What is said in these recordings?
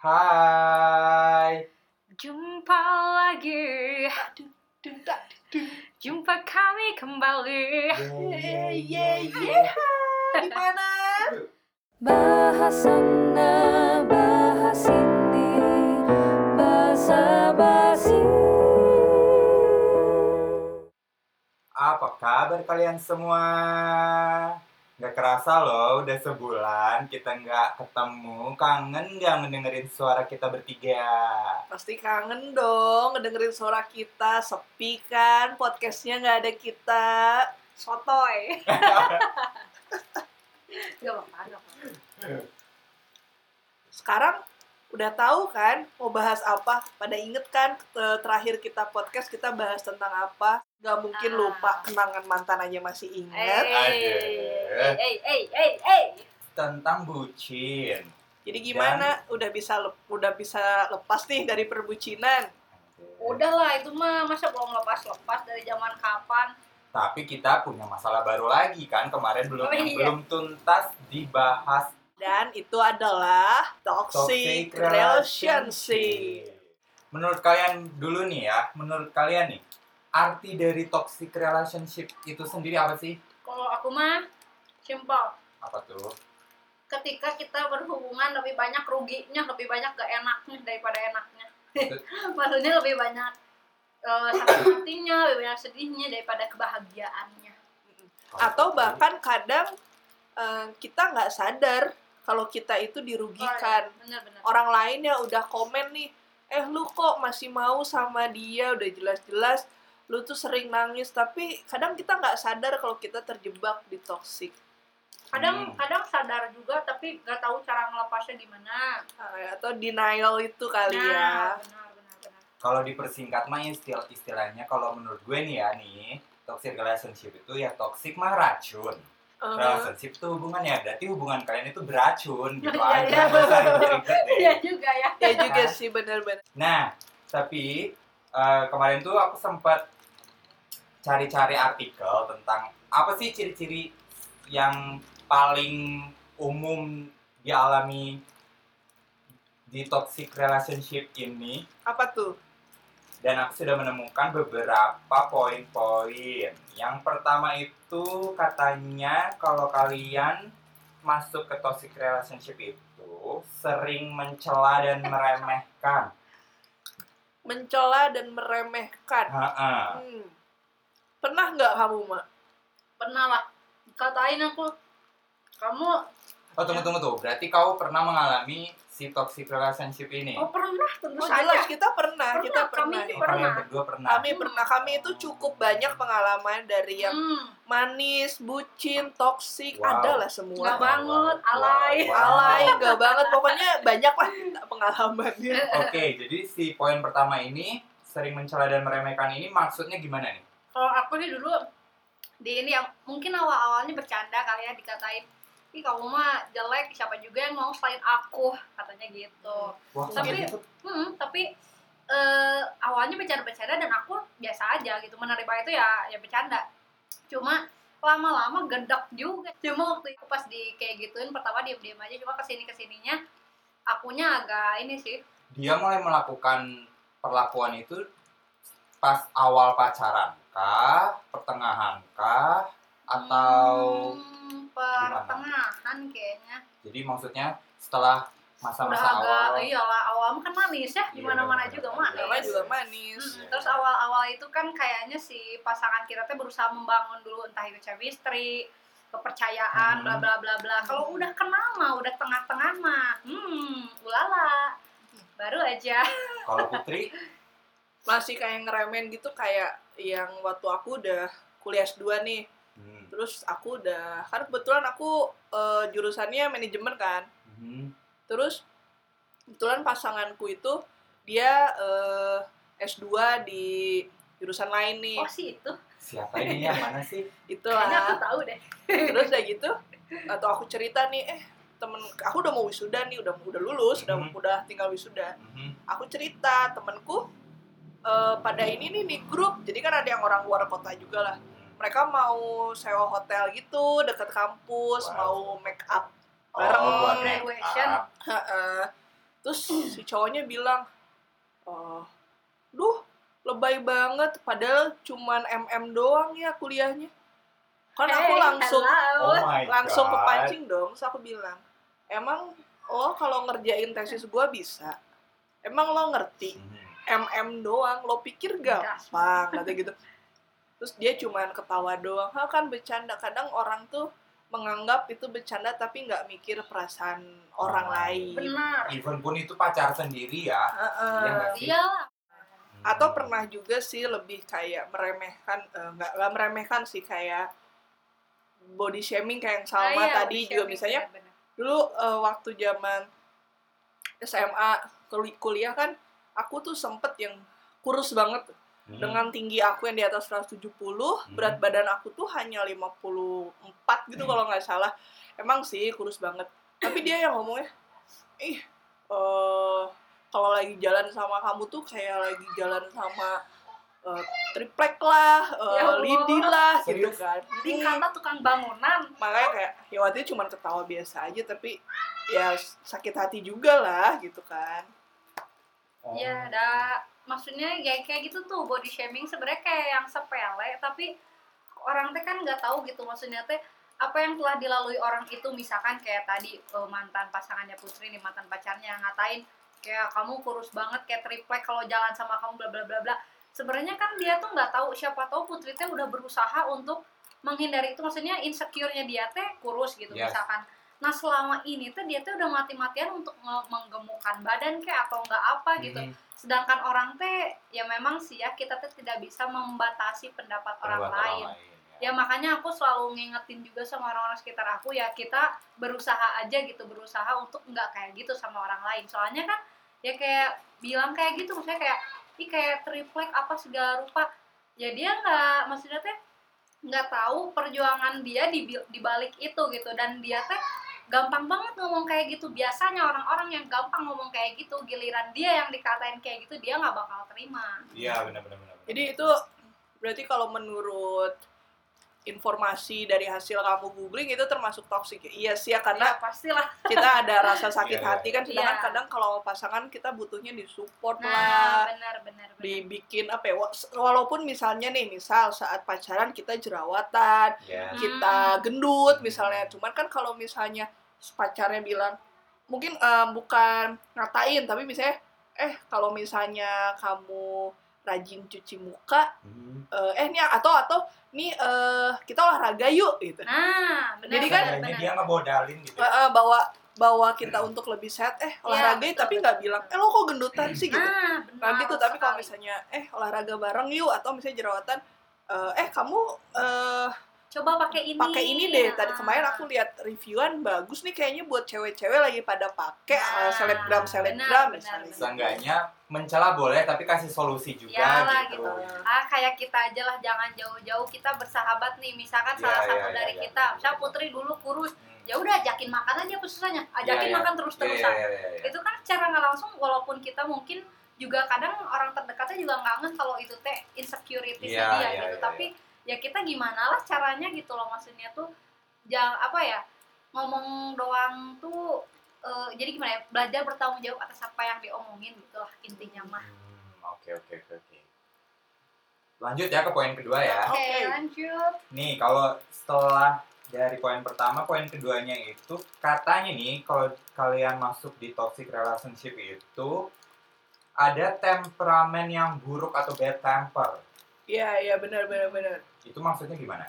Hai. Jumpa lagi. Jumpa kami kembali. Sana, bahas ini, bahasa basi. Apa kabar kalian semua? Gak kerasa loh, udah sebulan kita nggak ketemu. Kangen nggak mendengerin suara kita bertiga? Pasti kangen dong ngedengerin suara kita. Sepi kan? Podcastnya nggak ada kita. Sotoy. Gak apa-apa. Sekarang udah tahu kan mau bahas apa? Pada inget kan terakhir kita podcast kita bahas tentang apa? Gak mungkin Ah. lupa kenangan mantan aja masih inget. Aduh. eh, eh, eh, eh. Tentang bucin. Jadi gimana? Udah bisa lep- udah bisa lepas nih dari perbucinan? Udah lah itu mah masa belum lepas-lepas dari zaman kapan? Tapi kita punya masalah baru lagi kan kemarin belum Oh, iya. belum tuntas dibahas Dan itu adalah toxic, relationship. Menurut kalian dulu nih ya, menurut kalian nih, arti dari toxic relationship itu sendiri apa sih? Kalau aku mah simple. Apa tuh? Ketika kita berhubungan lebih banyak ruginya, lebih banyak gak enaknya daripada enaknya. Maksudnya lebih banyak eh, sakit hatinya, lebih banyak sedihnya daripada kebahagiaannya. Atau bahkan kadang eh, kita nggak sadar kalau kita itu dirugikan. Bener-bener. Orang lain yang udah komen nih, eh lu kok masih mau sama dia, udah jelas-jelas lu tuh sering nangis, tapi kadang kita nggak sadar kalau kita terjebak di toxic. Kadang Hmm. kadang sadar juga tapi gak tahu cara ngelepasnya gimana. Ah, Atau denial itu kali ya. Nah, benar benar benar. Kalau dipersingkat mah istilah istilahnya kalau menurut gue nih ya nih, toxic relationship itu ya toxic mah racun. Uh-huh. Relationship itu hubungan ya, berarti hubungan kalian itu beracun gitu Iya, aja. iya. Iya juga ya. Ya juga Kan? sih benar-benar. Nah, tapi eh, kemarin tuh aku sempat cari-cari artikel tentang apa sih ciri-ciri yang paling umum dialami di toxic relationship ini Apa tuh? Dan aku sudah menemukan beberapa poin-poin. Yang pertama itu katanya kalau kalian masuk ke toxic relationship itu sering mencela dan meremehkan. Mencela dan meremehkan. Hmm. Pernah nggak kamu, Mak? Pernah lah. Katain aku kamu Oh tunggu tunggu tuh, berarti kau pernah mengalami si toxic relationship ini? oh pernah tentu Oh saja. jelas kita pernah, Pernah, kita kami pernah. ini Oh, pernah. kalian berdua pernah. Kami pernah, kami itu cukup banyak pengalaman dari yang Hmm, manis, bucin, toksik, Wow. ada lah semua. Bang. banget, alay. Wow. Alay, enggak banget, pokoknya banyak lah pengalamannya. Oke, jadi si poin pertama ini sering mencela dan meremehkan ini maksudnya gimana nih? Kalau aku nih dulu di ini yang mungkin awal-awalnya bercanda kali ya dikatain Ih kamu mah jelek, siapa juga yang mau selain aku katanya gitu. Wah, Tapi- gitu. Hmm, tapi eh, awalnya bercanda-bercanda dan aku biasa aja gitu menerima itu ya ya bercanda. Cuma lama-lama gedek juga. Cuma waktu itu pas di kayak gituin pertama diam-diam aja cuma ke sini ke sininya akunya agak ini sih Dia mulai melakukan perlakuan itu pas awal pacaran kah, pertengahan kah, atau hmm, pertengahan kayaknya jadi maksudnya setelah udah masa-masa agak awal iyalah awal kan manis ya Iya, gimana-mana benar, juga manis. Namanya juga manis. Mm, terus awal-awal itu kan kayaknya si pasangan kita tuh berusaha membangun dulu entah itu chemistry, kepercayaan, Hmm. bla bla bla bla. Kalau udah kenal mah, udah tengah-tengah mah, hmm, ulala, baru aja. kalau Putri Masih kayak ngeremen gitu kayak yang waktu aku udah kuliah S2 nih. Hmm, Terus aku udah kan kebetulan aku eh, jurusannya manajemen kan. hmm, Terus kebetulan pasanganku itu dia eh, S2 di jurusan lain nih. Oh sih itu, siapa ini yang mana sih Itulah. kayaknya aku tahu deh. terus udah gitu atau aku cerita nih eh temen aku udah mau wisuda nih udah udah lulus udah Mhm. udah tinggal wisuda Mhm. aku cerita temenku eh, pada ini nih di grup jadi kan ada yang orang luar kota juga lah mereka mau sewa hotel gitu deket kampus Wow. mau make up Oh, bareng buat graduation. Heeh. terus si cowoknya bilang eh duh lebay banget padahal cuman mm doang ya kuliahnya kan aku langsung hello. Oh langsung God. kepancing dong terus aku bilang emang lo kalau ngerjain tesis gua bisa emang lo ngerti Hmm. mm doang lo pikir gampang kata gitu terus dia cuman ketawa doang ha kan bercanda kadang orang tuh menganggap itu bercanda tapi nggak mikir perasaan orang Oh, lain benar Even pun itu pacar sendiri ya. Heeh. Iya nggak sih? iyalah atau pernah juga sih lebih kayak meremehkan eh, nggak nggak meremehkan sih kayak body shaming kayak yang Salma Ah, iya, tadi juga shaming, misalnya benar-benar. dulu eh, waktu zaman SMA kuli- kuliah kan aku tuh sempet yang kurus banget Hmm. dengan tinggi aku yang di atas 170 berat badan aku tuh hanya 54 gitu Hmm. kalau nggak salah emang sih kurus banget tapi dia yang ngomongnya ih eh kalau lagi jalan sama kamu tuh kayak lagi jalan sama eh, triplek lah, eh, Ya lidi lah gitu kan. dikata tukang bangunan Makanya kayak ya waktu itu cuma ketawa biasa aja tapi ya sakit hati juga lah gitu kan. Oh. ya ada maksudnya ya kayak gitu tuh body shaming sebenarnya kayak yang sepele tapi orang teh kan nggak tahu gitu maksudnya teh apa yang telah dilalui orang itu misalkan kayak tadi eh, mantan pasangannya Putri nih mantan pacarnya ngatain kayak kamu kurus banget kayak triplek kalau jalan sama kamu bla bla bla bla. Sebenarnya kan dia tuh nggak tahu siapa tahu Putri teh udah berusaha untuk menghindari itu. Maksudnya insecure-nya dia teh kurus gitu Yes. misalkan nah selama ini tuh dia tuh udah mati-matian untuk menggemukkan badan kayak atau nggak apa gitu. Hmm. sedangkan orang teh ya memang sih ya kita tuh tidak bisa membatasi pendapat orang Pendapat lain. ya. ya makanya aku selalu ngingetin juga sama orang-orang sekitar aku ya kita berusaha aja gitu berusaha untuk nggak kayak gitu sama orang lain. Soalnya kan ya kayak bilang kayak gitu maksudnya kayak ih kayak triplek apa segala rupa. Ya dia nggak maksudnya teh nggak tahu perjuangan dia di di balik itu gitu. Dan dia teh gampang banget ngomong kayak gitu biasanya orang-orang yang gampang ngomong kayak gitu giliran dia yang dikatain kayak gitu dia nggak bakal terima Iya benar benar benar. Jadi itu berarti kalau menurut informasi dari hasil kamu googling itu termasuk toxic ya? Iya sih ya karena ya pastilah kita ada rasa sakit Iya, iya. hati kan sedangkan Iya. kadang kalau pasangan kita butuhnya disupport nah lah benar benar benar dibikin apa ya wa- walaupun misalnya nih misal saat pacaran kita jerawatan Ya. kita gendut misalnya cuman kan kalau misalnya pacarnya bilang mungkin eh, bukan ngatain tapi misalnya eh kalau misalnya kamu rajin cuci muka Hmm. eh eh nih atau atau nih eh kita olahraga yuk gitu. Nah benar Jadi kan- benar, dia ngebodalin gitu. Eh, eh, bawa bawa kita untuk lebih sehat. Eh olahraga yuk, betul, tapi nggak bilang eh lo kok gendutan sih? gitu. Nah nah benar gitu tapi kalau misalnya eh olahraga bareng yuk atau misalnya jerawatan eh eh kamu eh coba pakai ini pakai ini deh tadi Ah. kemarin aku lihat reviewan bagus nih kayaknya buat cewek-cewek lagi pada pakai Nah, eh, selebgram selebgram benar, misalnya Seenggaknya mencela boleh tapi kasih solusi juga Iyalah, gitu. gitu. ah kayak kita aja lah jangan jauh-jauh kita bersahabat nih misalkan Iya, salah iya, satu iya, dari iya, kita betul. Putri dulu kurus Hmm. ya udah ajakin makan aja apa susahnya ajakin Iya, iya. makan terus-terusan Iya, iya, iya, iya. itu kan cara nggak langsung walaupun kita mungkin juga kadang orang terdekatnya juga nggak ngerti kalau itu teh insecurity Iya, dia iya, gitu iya, tapi ya kita gimana lah caranya gitu loh maksudnya tuh jangan apa ya ngomong doang tuh eh, jadi gimana ya belajar bertanggung jawab atas apa yang diomongin gitu lah intinya mah Hmm, Oke oke oke oke. Lanjut ya ke poin kedua ya. oke Oke. lanjut Nih kalau setelah dari poin pertama, poin keduanya itu katanya nih kalau kalian masuk di toxic relationship itu ada temperamen yang buruk atau bad temper. iya iya benar benar benar Itu maksudnya gimana?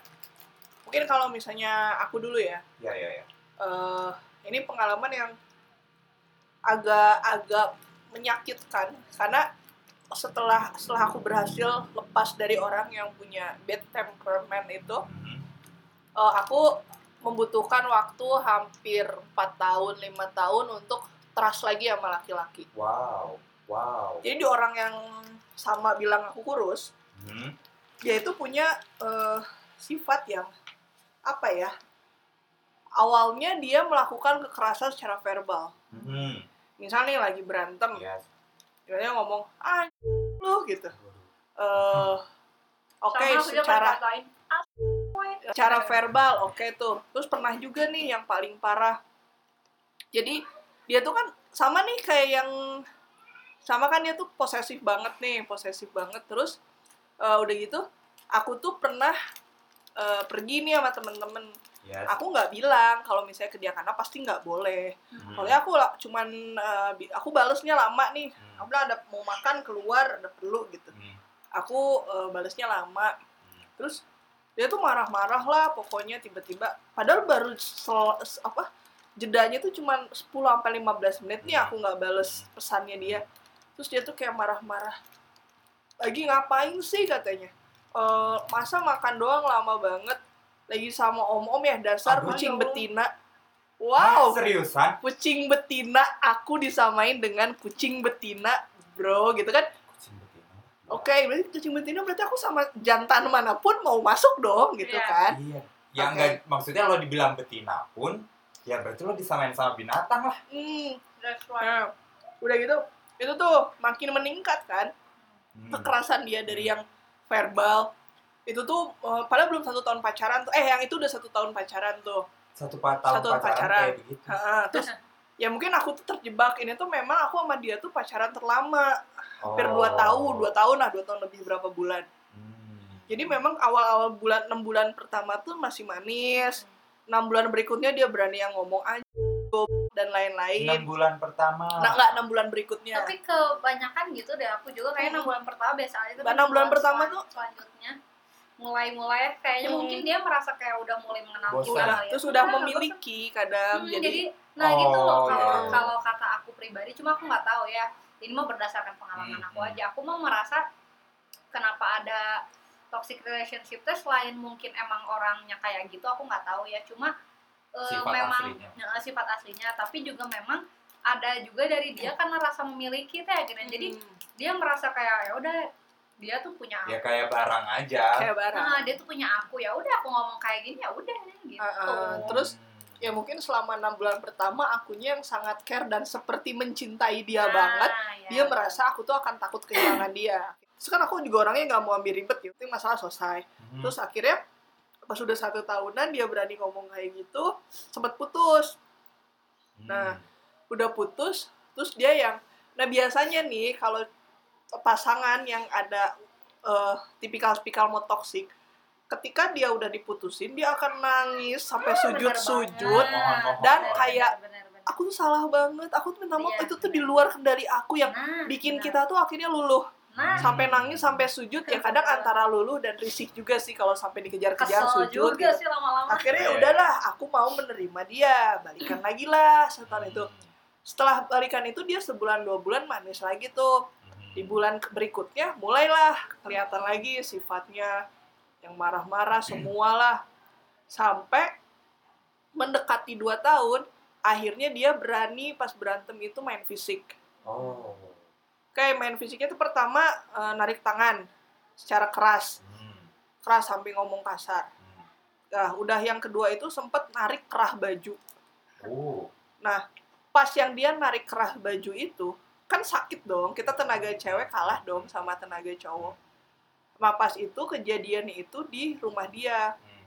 mungkin kalau misalnya aku dulu ya Ya ya ya. eh ini pengalaman yang agak-agak menyakitkan karena setelah setelah aku berhasil lepas dari orang yang punya bad temperament itu Mhm. eh, aku membutuhkan waktu hampir 4 tahun 5 tahun untuk trust lagi sama laki-laki Wow wow. jadi di orang yang sama bilang aku kurus Mhm. Dia itu punya eh, sifat yang apa ya awalnya dia melakukan kekerasan secara verbal. Mhm. misalnya nih lagi berantem. Yes. dia ngomong ah lu gitu. Eh oke juga secara "Ah, woy." secara verbal oke tuh. Terus pernah juga nih yang paling parah. Jadi dia tuh kan sama nih kayak yang sama kan dia tuh posesif banget nih posesif banget. Terus eh, udah gitu aku tuh pernah eh, pergi nih sama temen-temen Yes. aku nggak bilang kalau misalnya ke dia karena pasti nggak boleh Hmm. Soalnya aku lah cuman bi- aku balesnya lama nih. Hmm. Aku bilang ada mau makan keluar ada perlu gitu. Hmm. Aku eh, balesnya lama. Hmm. Terus dia tuh marah-marah lah pokoknya tiba-tiba padahal baru sel- apa jedanya tuh cuman 10 sampai 15 menit nih Hmm. aku nggak bales pesannya dia. Terus dia tuh kayak marah-marah. Lagi ngapain sih katanya? "Eh, masa makan doang lama banget. Lagi sama om-om ya dasar Aduh. kucing betina. Ah, Wow seriusan? kucing betina aku disamain dengan kucing betina bro gitu kan Kucing betina. oke berarti kucing betina berarti aku sama jantan mana pun mau masuk dong gitu Iya. kan Iya. Ya Oke. enggak maksudnya lo dibilang betina pun ya berarti lo disamain sama binatang lah. hmm. That's right. nah, udah gitu itu tuh makin meningkat kan Hmm. kekerasan dia dari yang verbal itu tuh eh, padahal belum satu tahun pacaran tuh eh yang itu udah satu tahun pacaran tuh Satu tahun Satu tahun pacaran, pacaran. kayak. Ha, terus ya mungkin aku tuh terjebak ini tuh memang aku sama dia tuh pacaran terlama hampir dua Oh. tahun dua tahun lah dua tahun lebih berapa bulan Hmm. Jadi memang awal-awal bulan 6 bulan pertama tuh masih manis. 6 bulan berikutnya dia berani yang ngomong anjing dan enam lain-lain. bulan pertama. Nah, enggak 6 bulan berikutnya. Tapi kebanyakan gitu deh aku juga kayak enam bulan pertama biasa aja. tapi Enam bulan pertama tuh- selanjutnya mulai-mulai kayaknya Hmm. mungkin dia merasa kayak udah mulai mengenal Bosan. udah kali ya. terus sudah Udah, memiliki kadang Hmm, jadi, jadi, nah gitu loh Oh, kalau iya. kalau kata aku pribadi cuma aku nggak tahu ya ini mah berdasarkan pengalaman Hmm, aku hmm. aja aku mau merasa kenapa ada toxic relationship teh selain mungkin emang orangnya kayak gitu aku nggak tahu ya cuma eh, Sifat memang aslinya. eh, sifat aslinya tapi juga memang ada juga dari dia karena rasa memiliki teh gitu jadi Hmm, dia merasa kayak ya udah dia tuh punya aku Ya kayak barang aja. kayak barang. Nah, dia tuh punya aku ya udah aku ngomong kayak gini ya udah gitu Uh-uh. Terus Hmm. ya mungkin selama 6 bulan pertama akunya yang sangat care dan seperti mencintai dia Nah, banget. ya. Dia merasa aku tuh akan takut kehilangan dia. Terus kan aku juga orangnya nggak mau ambil ribet, penting masalah selesai. Hmm. Terus akhirnya pas sudah satu tahunan dia berani ngomong kayak gitu, sempat putus. Hmm. nah, Udah putus, terus dia yang, nah biasanya nih kalau pasangan yang ada eh, tipikal-tipikal mau toksik, ketika dia udah diputusin dia akan nangis sampai Ah, bener sujud-sujud. Mohon-mohon. Dan kayak, bener, bener. Aku tuh salah banget, aku tuh minta maaf Iya, itu tuh di luar kendali aku yang Nah, bikin kita tuh akhirnya luluh nah, sampai nangis sampai sujud ya kadang antara luluh dan risih juga sih kalau sampai dikejar-kejar sujud juga gitu. sih lama-lama akhirnya Iya. udahlah aku mau menerima dia balikan lagi lah setelah itu setelah balikan itu dia sebulan dua bulan manis lagi tuh Hmm. di bulan berikutnya mulailah kelihatan lagi sifatnya yang marah-marah semualah sampai mendekati dua tahun akhirnya dia berani pas berantem itu main fisik Oh. Kayak main fisiknya itu pertama eh, narik tangan secara keras Hmm. keras sampai ngomong kasar Hmm. nah udah yang kedua itu sempet narik kerah baju Oh. pas yang dia narik kerah baju itu kan sakit dong kita tenaga cewek kalah dong sama tenaga cowok nah pas itu kejadian itu di rumah dia Hmm.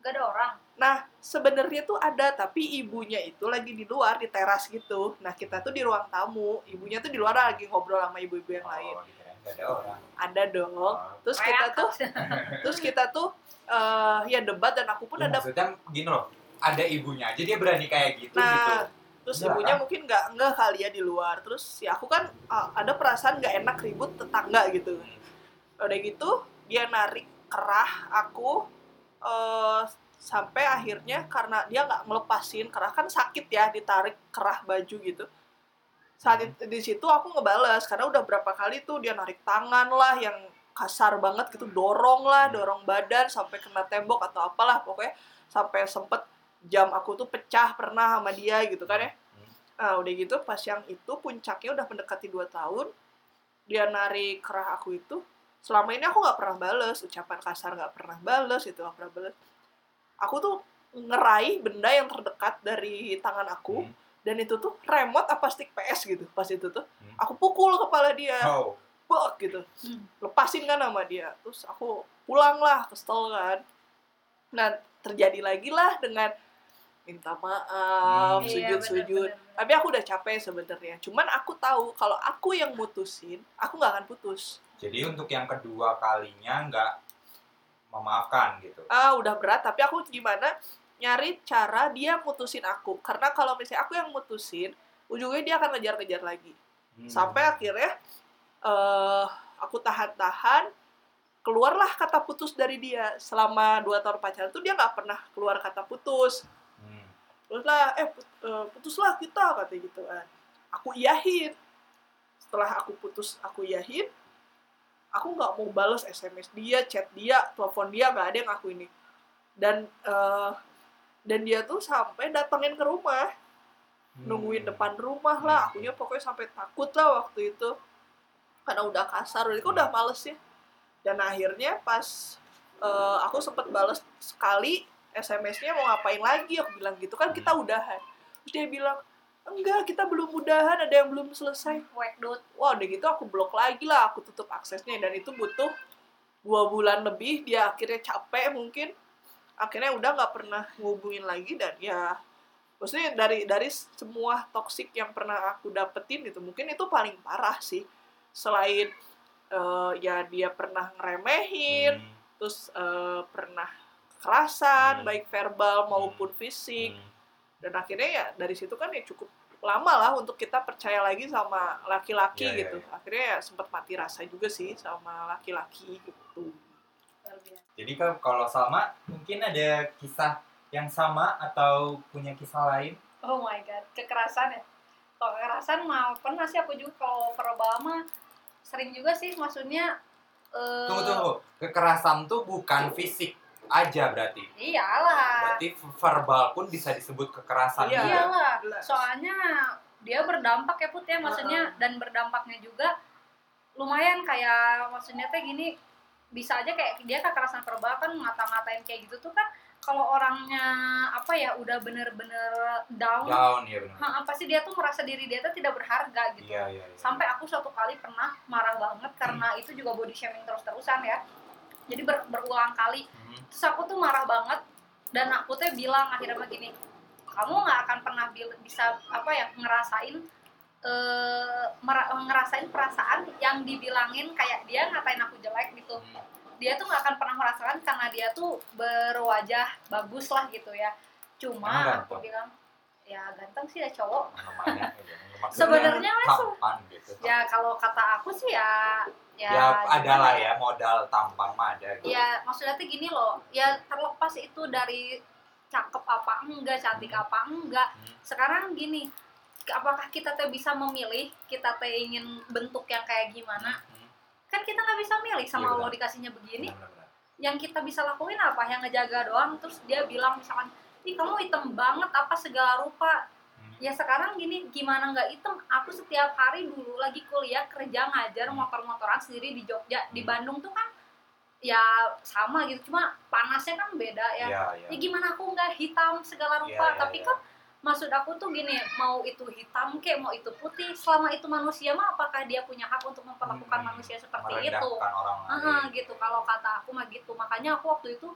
gak ada orang nah sebenarnya tuh ada tapi ibunya itu lagi di luar di teras gitu nah kita tuh di ruang tamu ibunya tuh di luar lagi ngobrol sama ibu-ibu yang lain Oh, nggak ada orang. ada dong Oh. terus kita tuh terus kita tuh eh ya debat dan aku pun Ya, ada maksudnya gini loh, ada ibunya aja dia berani kayak gitu Nah, gitu. terus Enggak, ibunya kan? mungkin nggak nggak kali ya di luar terus ya aku kan ah, ada perasaan nggak enak ribut tetangga gitu udah gitu dia narik kerah aku eh sampai akhirnya karena dia nggak ngelepasin kerah kan sakit ya ditarik kerah baju gitu. Saat itu, di situ aku ngebales karena udah berapa kali tuh dia narik tangan lah yang kasar banget gitu dorong lah dorong badan sampai kena tembok atau apalah pokoknya sampai sempet jam aku tuh pecah pernah sama dia gitu kan ya. Nah udah gitu pas yang itu puncaknya udah mendekati 2 tahun dia narik kerah aku itu. Selama ini aku nggak pernah bales ucapan kasar nggak pernah bales itu nggak pernah bales aku tuh ngeraih benda yang terdekat dari tangan aku Hmm. dan itu tuh remote apa stick PS gitu pas itu tuh Hmm. aku pukul kepala dia Oh. bok gitu Hmm. lepasin kan sama dia terus aku pulang lah kesel kan nah terjadi lagi lah dengan minta maaf Hmm. Iya, sujud-sujud bener-bener. tapi aku udah capek sebenarnya cuman aku tahu kalau aku yang mutusin aku nggak akan putus Jadi untuk yang kedua kalinya nggak memaafkan gitu. ah udah berat tapi aku gimana nyari cara dia mutusin aku karena kalau misalnya aku yang mutusin ujungnya dia akan ngejar-ngejar lagi Hmm. sampai akhirnya eh aku tahan-tahan keluarlah kata putus dari dia selama dua tahun pacaran tuh dia nggak pernah keluar kata putus Hmm. terus lah eh put- eh, putuslah kita kata gitu kan aku iyahin setelah aku putus aku iyahin aku nggak mau balas sms dia chat dia telepon dia nggak ada yang aku ini. Dan eh, dan dia tuh sampai datengin ke rumah. Nungguin Hmm. depan rumah lah akunya pokoknya sampai takut lah waktu itu. Karena udah kasar udah udah males ya. Dan akhirnya pas eh, aku sempet bales sekali SMS-nya mau ngapain lagi aku bilang gitu. Kan kita udahan. Terus dia bilang enggak kita belum udahan ada yang belum selesai Wake dot. wah udah gitu aku blok lagi lah aku tutup aksesnya dan itu butuh dua bulan lebih dia akhirnya capek mungkin akhirnya udah nggak pernah ngubungin lagi dan ya maksudnya dari dari semua toksik yang pernah aku dapetin gitu mungkin itu paling parah sih selain eh, ya dia pernah ngeremehin Hmm. terus eh, pernah kekerasan Hmm. baik verbal maupun fisik Hmm. dan akhirnya ya dari situ kan ya cukup lama lah untuk kita percaya lagi sama laki-laki Iya, iya, gitu iya. akhirnya ya sempat mati rasa juga sih sama laki-laki gitu. Jadi kalau kalau Salma mungkin ada kisah yang sama atau punya kisah lain? Oh my god, kekerasan ya. Kalau kekerasan mah pernah sih aku juga kalau verbal mah sering juga sih maksudnya eh Tunggu tunggu. Kekerasan tuh bukan fisik aja berarti. Iyalah. Berarti verbal pun bisa disebut kekerasan Iya. juga. Iyalah. Soalnya dia berdampak ya Put ya maksudnya dan berdampaknya juga lumayan kayak maksudnya teh gini bisa aja kayak dia kekerasan verbal kan ngata-ngatain kayak gitu tuh kan kalau orangnya apa ya udah bener-bener down, Down ya benar. ha, apa sih dia tuh merasa diri dia tuh tidak berharga gitu Iya iya. iya. sampai aku suatu kali pernah marah banget karena itu juga body shaming terus-terusan ya jadi ber- berulang kali Hmm. terus aku tuh marah banget dan aku tuh bilang akhirnya begini kamu nggak akan pernah bisa apa ya ngerasain mera- ngerasain perasaan yang dibilangin kayak dia ngatain aku jelek gitu Hmm. dia tuh nggak akan pernah merasakan karena dia tuh berwajah bagus lah gitu ya cuma aku bilang ya ganteng sih ya cowok. Maksudnya Sebenarnya langsung. gitu. ya kalau kata aku sih ya ya, Ya, ada lah ya modal tampang mah ada gitu. ya maksudnya tuh gini loh ya terlepas itu dari cakep apa enggak cantik Hmm. apa enggak Hmm. sekarang gini apakah kita teh bisa memilih kita teh ingin bentuk yang kayak gimana Hmm. kan kita nggak bisa milih sama benar. Allah dikasihnya begini Benar-benar. yang kita bisa lakuin apa yang ngejaga doang terus dia bilang misalkan ih kamu hitam banget apa segala rupa. Ya sekarang gini gimana nggak hitam aku setiap hari dulu lagi kuliah kerja ngajar Hmm. motor-motoran sendiri di Jogja di Hmm. Bandung tuh kan ya sama gitu cuma panasnya kan beda ya Iya, iya. ya gimana aku nggak hitam segala rupa Iya, iya, tapi iya. kan maksud aku tuh gini mau itu hitam kek mau itu putih selama itu manusia mah apakah dia punya hak untuk memperlakukan Hmm. manusia seperti itu orang lain. gitu kalau kata aku mah gitu makanya aku waktu itu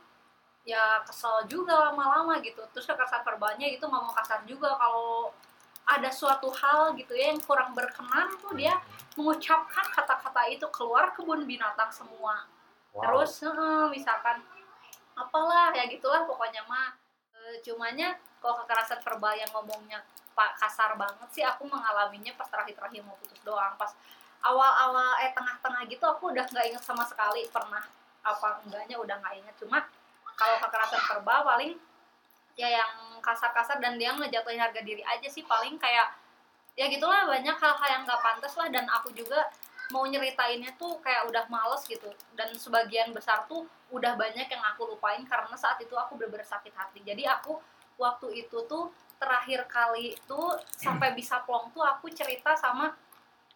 ya kesel juga lama-lama gitu. Terus kekerasan verbalnya itu ngomong kasar juga kalau ada suatu hal gitu ya yang kurang berkenan tuh dia mengucapkan kata-kata itu keluar kebun binatang semua. Wow. terus misalkan apalah ya gitulah pokoknya mah. E, cumanya kalau kekerasan verbal yang ngomongnya pak kasar banget sih aku mengalaminya pas terakhir-terakhir mau putus doang. Pas awal-awal eh tengah-tengah gitu aku udah nggak inget sama sekali pernah apa enggaknya udah nggak inget cuma kalau kekerasan verbal paling ya yang kasar-kasar dan dia ngejatuhin harga diri aja sih. Paling kayak ya gitulah banyak hal-hal yang nggak pantas lah. Dan aku juga mau nyeritainnya tuh kayak udah males gitu. Dan sebagian besar tuh udah banyak yang aku lupain karena saat itu aku bener-bener sakit hati. Jadi aku waktu itu tuh terakhir kali tuh sampai bisa plong tuh aku cerita sama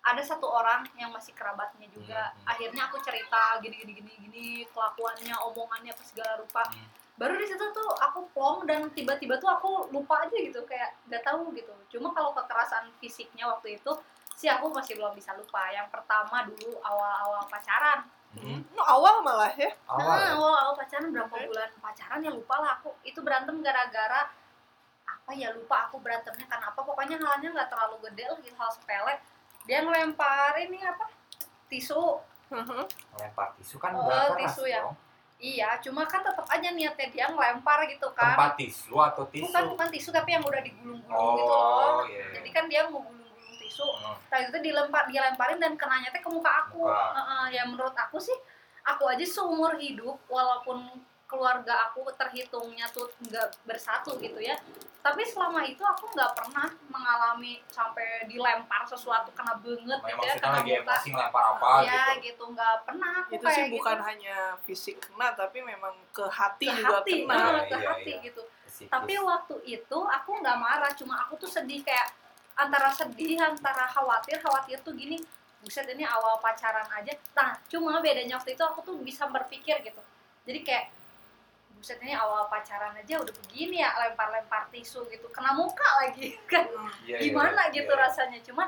ada satu orang yang masih kerabatnya juga. Hmm. akhirnya aku cerita gini gini gini gini kelakuannya omongannya apa segala rupa. Hmm. baru di situ tuh aku plong dan tiba-tiba tuh aku lupa aja gitu kayak nggak tahu gitu. Cuma kalau kekerasan fisiknya waktu itu sih aku masih belum bisa lupa. Yang pertama dulu awal-awal pacaran. Hmm. Awal malah ya? Awal nah, ya? awal-awal pacaran berapa bulan pacaran ya lupa lah aku. Itu berantem gara-gara oh ya lupa aku berantemnya karena apa. Pokoknya halnya nggak terlalu gede lah gitu hal sepele dia ngelempar ini apa tisu Mhm. lempar tisu kan Oh, udah keras tisu ya. dong. iya cuma kan tetap aja niatnya dia ngelempar gitu kan tempat tisu atau tisu bukan bukan tisu tapi yang udah digulung-gulung gitu loh oh iya jadi kan dia mau gulung-gulung tisu Hmm. Tadi itu dilempar, dilemparin dan kenanya teh ke muka aku. Muka. Heeh, ya menurut aku sih, aku aja seumur hidup walaupun keluarga aku terhitungnya tuh nggak bersatu gitu ya. Tapi selama itu aku nggak pernah mengalami sampai dilempar sesuatu kena banget gitu memang ya, kena lagi muka. emosi ngelempar apa ya gitu gitu nggak pernah aku itu kayak sih gitu. bukan hanya fisik kena tapi memang ke hati ke juga hati, kena Iya, ke iya, hati iya. gitu. Psikus. Tapi waktu itu aku nggak marah, cuma aku tuh sedih kayak antara sedih, antara khawatir, khawatir tuh gini, buset ini awal pacaran aja. Nah, cuma bedanya waktu itu aku tuh bisa berpikir gitu. Jadi kayak buset ini awal pacaran aja udah begini ya, lempar-lempar tisu gitu, kena muka lagi kan. Iya, iya, Gimana iya, gitu iya. rasanya. Cuma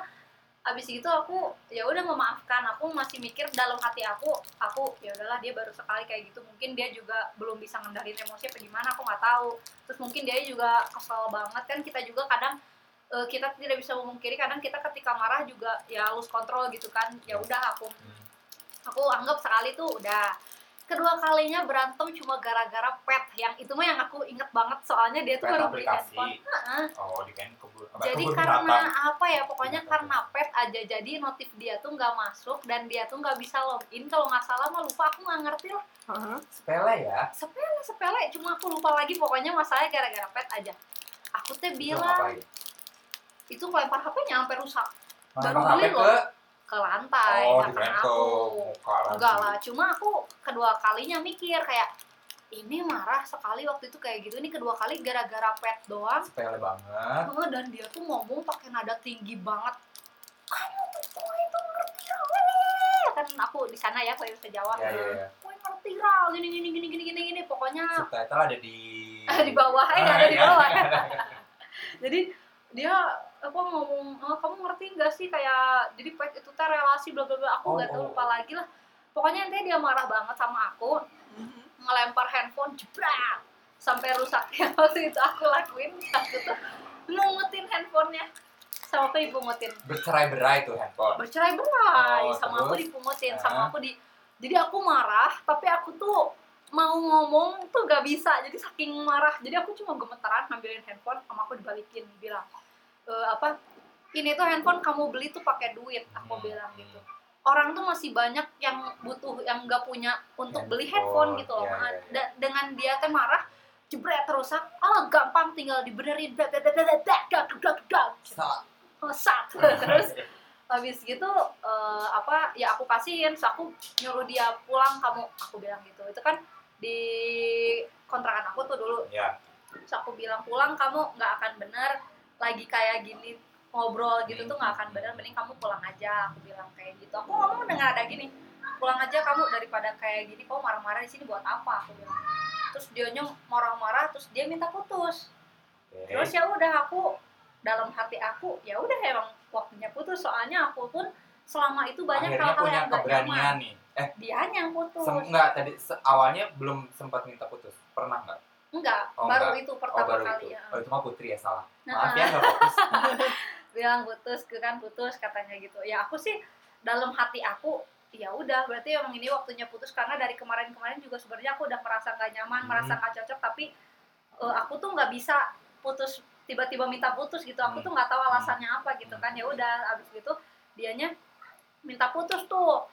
abis itu aku ya udah memaafkan aku masih mikir dalam hati aku aku ya udahlah dia baru sekali kayak gitu mungkin dia juga belum bisa ngendalin emosi apa gimana aku nggak tahu terus mungkin dia juga kesel banget kan kita juga kadang eh, kita tidak bisa memungkiri kadang kita ketika marah juga ya lose control gitu kan ya udah aku Hmm. aku anggap sekali tuh udah kedua kalinya berantem cuma gara-gara pet yang itu mah yang aku inget banget soalnya dia tuh Pet baru beli aplikasi. handphone. Heeh. oh di kan jadi karena apa ya pokoknya karena pet aja jadi notif dia tuh nggak masuk dan dia tuh nggak bisa login. Kalau nggak salah mah lupa aku nggak ngerti lah. Heeh. sepele ya? Sepele sepele. Cuma aku lupa lagi pokoknya masalahnya gara-gara pet aja. Aku teh bilang itu lempar HP-nya sampai rusak. Baru beli ke loh. Ke lantai oh ke aku enggak lah cuma aku kedua kalinya mikir kayak ini marah sekali waktu itu kayak gitu ini kedua kali gara-gara pet doang. Sepele banget. Oh, dan dia tuh ngomong pakai nada tinggi banget. Kamu tuh semua itu ngerti Ral?" kan aku di sana ya kalau bisa Jawa. Ya ya ya Gue ngerti gini gini gini gini gini gini pokoknya subtitle ada di di bawah eh Ah, ada di bawah. Jadi dia apa ngomong "Oh, kamu ngerti nggak sih kayak jadi pet itu teh relasi bla bla bla aku Oh, nggak tahu oh, lupa oh. lagi lah pokoknya intinya dia marah banget sama aku Mhm. ngelempar handphone jebrak sampai rusak ya waktu itu aku lakuin aku tuh ngungutin handphonenya sama aku dipungutin bercerai-berai tuh handphone bercerai berai Oh, sama aku terus? dipungutin Nah. sama aku di jadi aku marah tapi aku tuh mau ngomong tuh gak bisa jadi saking marah jadi aku cuma gemeteran ngambilin handphone sama aku dibalikin bilang e, apa ini tuh handphone kamu beli tuh pakai duit aku Hmm. bilang gitu. Orang tuh masih banyak yang butuh yang nggak punya untuk beli handphone Handphone, gitu loh. Ma- iya, iya. da- dengan dia teh marah jebret rusak ah gampang tinggal dibenerin dak dak dak dak dak dak dak dak Sa- Oh, terus habis gitu eh, apa ya aku kasihin terus aku nyuruh dia pulang kamu aku bilang gitu. Itu kan di kontrakan aku tuh dulu. Ya terus aku bilang pulang kamu nggak akan bener lagi kayak gini ngobrol gitu tuh nggak akan bener mending kamu pulang aja aku bilang kayak gitu. Aku ngomong dengan ada gini pulang aja kamu daripada kayak gini kamu marah-marah di sini buat apa? Aku bilang. Terus dianya marah-marah terus dia minta putus. Terus ya udah aku dalam hati aku ya udah emang waktunya putus. Soalnya aku pun selama itu banyak hal-hal yang gak nyaman. nih. Eh dia yang putus. enggak tadi awalnya belum sempat minta putus. Pernah enggak enggak Oh, baru enggak. itu oh pertama baru kali itu. ya. Oh itu mah putri ya salah. Nah, maaf ya nggak fokus. Bilang putus kan putus katanya gitu. Ya aku sih dalam hati aku ya udah berarti emang ini waktunya putus karena dari kemarin-kemarin juga sebenarnya aku udah merasa nggak nyaman Hmm. merasa nggak cocok tapi eh, aku tuh nggak bisa putus tiba-tiba minta putus gitu. Aku Hmm. tuh nggak tahu alasannya apa gitu kan. Ya udah abis gitu dianya minta putus tuh.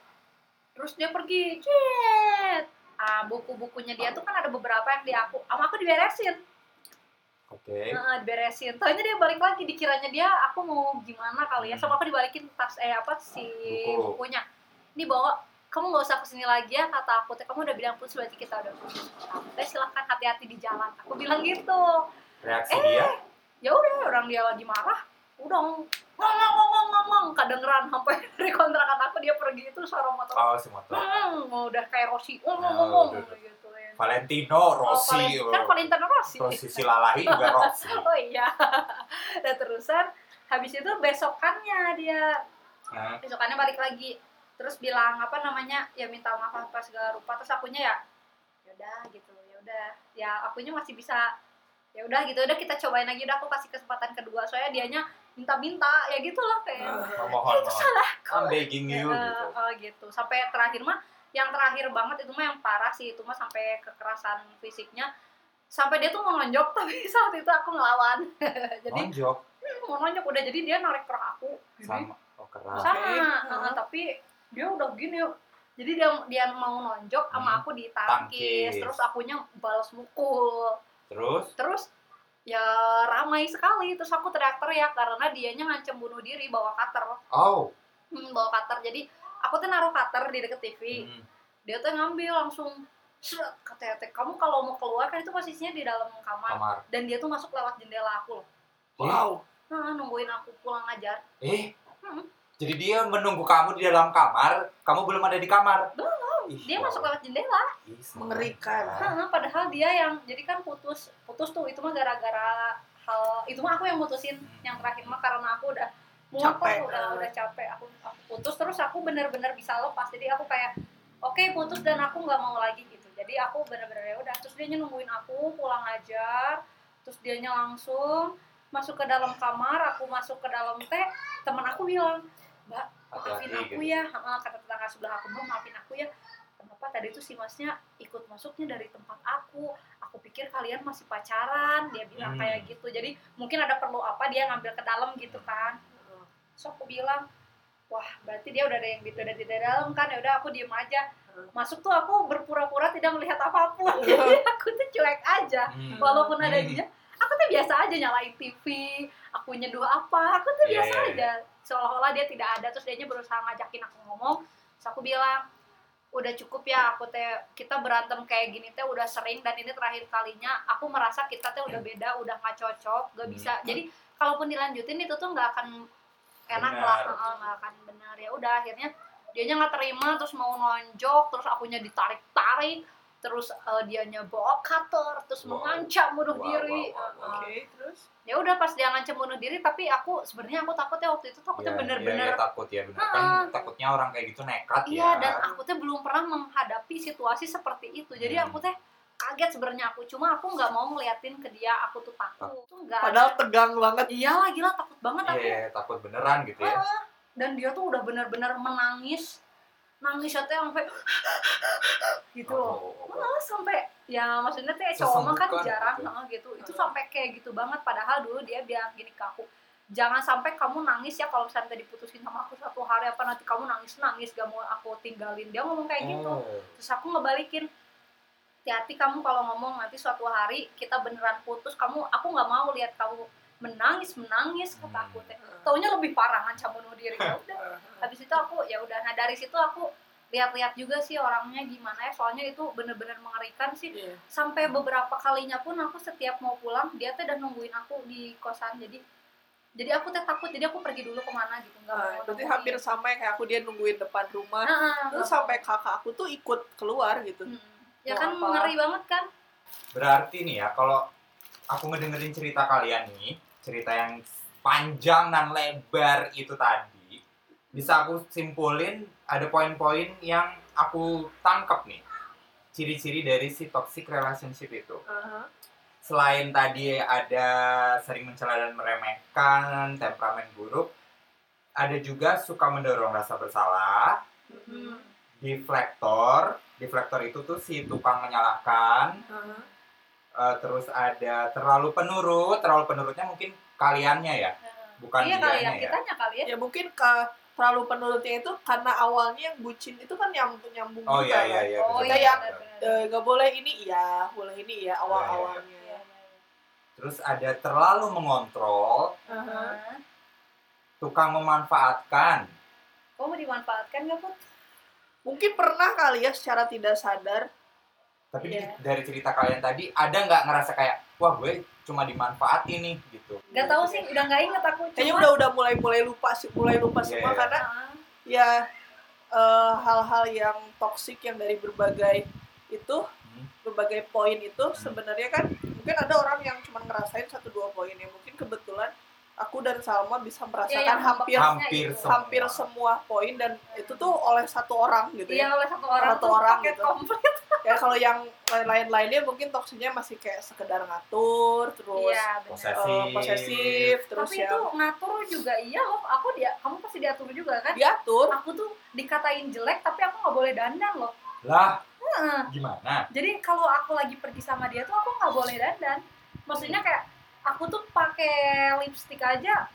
Terus dia pergi cet ah buku-bukunya dia tuh kan ada beberapa yang di aku sama aku diberesin oke Nah, diberesin. Taunya dia balik lagi dikiranya dia aku mau gimana kali ya. Sama aku dibalikin tas eh apa si Buku. bukunya. Ini bawa kamu nggak usah ke sini lagi ya kata aku teh kamu udah bilang putus berarti kita udah putus. Teh silahkan hati-hati di jalan. Aku bilang gitu. reaksi Eh. dia Ya udah orang dia lagi marah. Udah ngomong ngomong ngomong ngomong. Kedengeran sampai dari kontrakan aku dia pergi itu suara motor. oh si motor. Hmm, udah kayak Rossi. Ngomong Oh, ngomong udah, udah. gitu ya. Valentino Oh, Rossi Valen- kan Valentino Rossi. Rossi Silalahi juga Rossi. Oh iya. Dan terusan habis itu besokannya dia. Nah, besokannya balik lagi. Terus bilang apa namanya ya minta maaf apa segala rupa. Terus akunya ya ya udah gitu. Ya udah. Ya akunya masih bisa ya udah gitu. Udah kita cobain lagi. Udah aku kasih kesempatan kedua. Soalnya dianya minta-minta ya gitu lah kayak Oh, mohon, itu mohon. salahku. I'm begging you Eh, gitu. eh, gitu. Sampai terakhir mah yang terakhir banget itu mah yang parah sih itu mah sampai kekerasan fisiknya. Sampai dia tuh mau nonjok tapi saat itu aku ngelawan. Jadi Nonjok? Mau nonjok udah jadi dia narik rok aku. Sama. Oh sama Oke. eh, tapi dia udah gini jadi dia dia mau nonjok sama Hmm. aku ditangkis Tangkis. terus akunya balas mukul. Terus? Terus ya ramai sekali terus aku teriak-teriak karena dianya ngancem bunuh diri bawa cutter oh. hmm, bawa cutter jadi aku tuh naruh cutter di deket TV Hmm. dia tuh ngambil langsung katanya teh kamu kalau mau keluar kan itu posisinya di dalam kamar Kamar. dan dia tuh masuk lewat jendela aku loh Wow. nah, nungguin aku pulang ajar Eh. Hmm. Jadi dia menunggu kamu di dalam kamar, kamu belum ada di kamar. Belum. Ih, dia ya masuk lewat jendela Ih, Mengerikan. Nah, padahal dia yang jadi kan putus putus tuh itu mah gara-gara hal itu mah aku yang mutusin yang terakhir mah karena aku udah muak Capek. lah, udah udah capek aku aku putus terus aku bener-bener bisa lepas jadi aku kayak oke putus dan aku nggak mau lagi gitu jadi aku bener-bener ya udah terus dia nungguin aku pulang ajar terus dianya langsung masuk ke dalam kamar aku masuk ke dalam teh teman aku bilang mbak maafin aku gitu. ya. Heeh, kata tetangga sebelah aku mbak maafin aku ya. Kenapa tadi tuh si masnya ikut masuknya dari tempat aku. Aku pikir kalian masih pacaran. Dia bilang Hmm. kayak gitu. Jadi mungkin ada perlu apa dia ngambil ke dalam gitu kan. So aku bilang wah berarti dia udah ada yang udah di dalam kan. Ya udah aku diem aja. Masuk tuh aku berpura-pura tidak melihat apa pun. Jadi aku tuh cuek aja. Hmm. walaupun ada Hmm. dia aku tuh biasa aja nyalain TV aku nyeduh apa aku tuh Iya, biasa iya, iya. aja seolah-olah dia tidak ada terus dia berusaha ngajakin aku ngomong terus aku bilang udah cukup ya aku teh kita berantem kayak gini teh udah sering dan ini terakhir kalinya aku merasa kita teh udah beda udah nggak cocok gak bisa Hmm. jadi kalaupun dilanjutin itu tuh nggak akan enak Benar. lah nggak akan benar ya udah akhirnya dianya nggak terima terus mau nonjok terus akunya ditarik tarik terus eh, dianya bawa cutter terus Wow. mengancam bunuh Wow, diri wow, wow, wow. Heeh. Oke, terus? ya udah pas dia ngancam bunuh diri tapi aku sebenarnya aku takutnya waktu itu takutnya Iya, bener-bener iya, iya, takut ya benar kan Heeh. takutnya orang kayak gitu nekat Iya ya. dan aku teh belum pernah menghadapi situasi seperti itu. Jadi Hmm. aku teh kaget sebenarnya aku. Cuma aku nggak mau ngeliatin ke dia. Aku tuh takut. Tuh nggak. Padahal tegang banget. Iya lah gila takut banget Iya, aku. iya, takut beneran gitu ya. Dan dia tuh udah benar-benar menangis. Nangis teh sampai gitu loh. Oh, Malah sampai ya maksudnya teh cowok mah kan jarang gitu. gitu. Itu sampai kayak gitu banget. Padahal dulu dia bilang gini ke aku. Jangan sampai kamu nangis ya kalau misalnya tadi diputusin sama aku satu hari apa nanti kamu nangis nangis gak mau aku tinggalin dia ngomong kayak gitu Oh. terus aku ngebalikin hati-hati kamu kalau ngomong nanti suatu hari kita beneran putus kamu aku nggak mau lihat kamu menangis menangis kata aku teh taunya lebih parah ngancam bunuh diri ya udah habis itu aku ya udah nah dari situ aku lihat-lihat juga sih orangnya gimana ya soalnya itu bener-bener mengerikan sih Iya. sampai beberapa kalinya pun aku setiap mau pulang dia teh udah nungguin aku di kosan jadi jadi aku teh takut jadi aku pergi dulu ke mana gitu nggak Nah, berarti nungguin. hampir sama ya, kayak aku dia nungguin depan rumah. Nah, ah, Terus nggak sampai kakak aku tuh ikut keluar gitu. Hmm. ya kan apa? ngeri banget kan Berarti nih ya, kalau aku ngedengerin cerita kalian nih, cerita yang panjang dan lebar itu tadi, bisa aku simpulin ada poin-poin yang aku tangkap nih. Ciri-ciri dari si toxic relationship itu. Selain tadi ada sering mencela dan meremehkan, temperamen buruk, ada juga suka mendorong rasa bersalah, Hmm. deflektor, deflektor itu tuh si tukang menyalahkan, Eh, terus ada terlalu penurut terlalu penurutnya mungkin kaliannya ya bukan iya dianya kali ya ya kitanya kali ya Ya mungkin ke terlalu penurutnya itu karena awalnya yang bucin itu kan nyambung nyambung oh juga iya kan. iya iya oh iya benar-benar. Eh, nggak boleh ini iya, boleh ini ya awal Iya, awalnya. terus ada terlalu mengontrol. Nah, tukang memanfaatkan kamu dimanfaatkan nggak put Mungkin pernah kali ya secara tidak sadar. Tapi di- dari cerita kalian tadi ada nggak ngerasa kayak wah gue cuma dimanfaatin nih gitu? Nggak tahu sih udah nggak inget aku Kayaknya Cuma- udah udah mulai mulai lupa sih, mulai lupa Iya, semua iya. karena Ah, ya eh, hal-hal yang toksik yang dari berbagai itu Hmm. berbagai poin itu sebenarnya kan mungkin ada orang yang cuma ngerasain satu dua poin ya. Mungkin kebetulan aku dan Salma bisa Ya, merasakan yang hampir Hampir itu. semua. hampir semua poin dan itu tuh oleh satu orang gitu Iya ya. oleh satu orang Satu orang paket gitu. komplit. Ya kalau yang lain-lain lainnya mungkin toksinya masih kayak sekedar ngatur terus Iya benar. Posesif. eh, posesif terus Tapi yang itu ngatur juga iya loh. Aku dia, kamu pasti diatur juga kan? diatur. Aku tuh dikatain jelek tapi aku nggak boleh dandan loh. Lah, Heeh. gimana? Jadi kalau aku lagi pergi sama dia tuh aku nggak boleh dandan. Maksudnya kayak aku tuh pakai lipstick aja.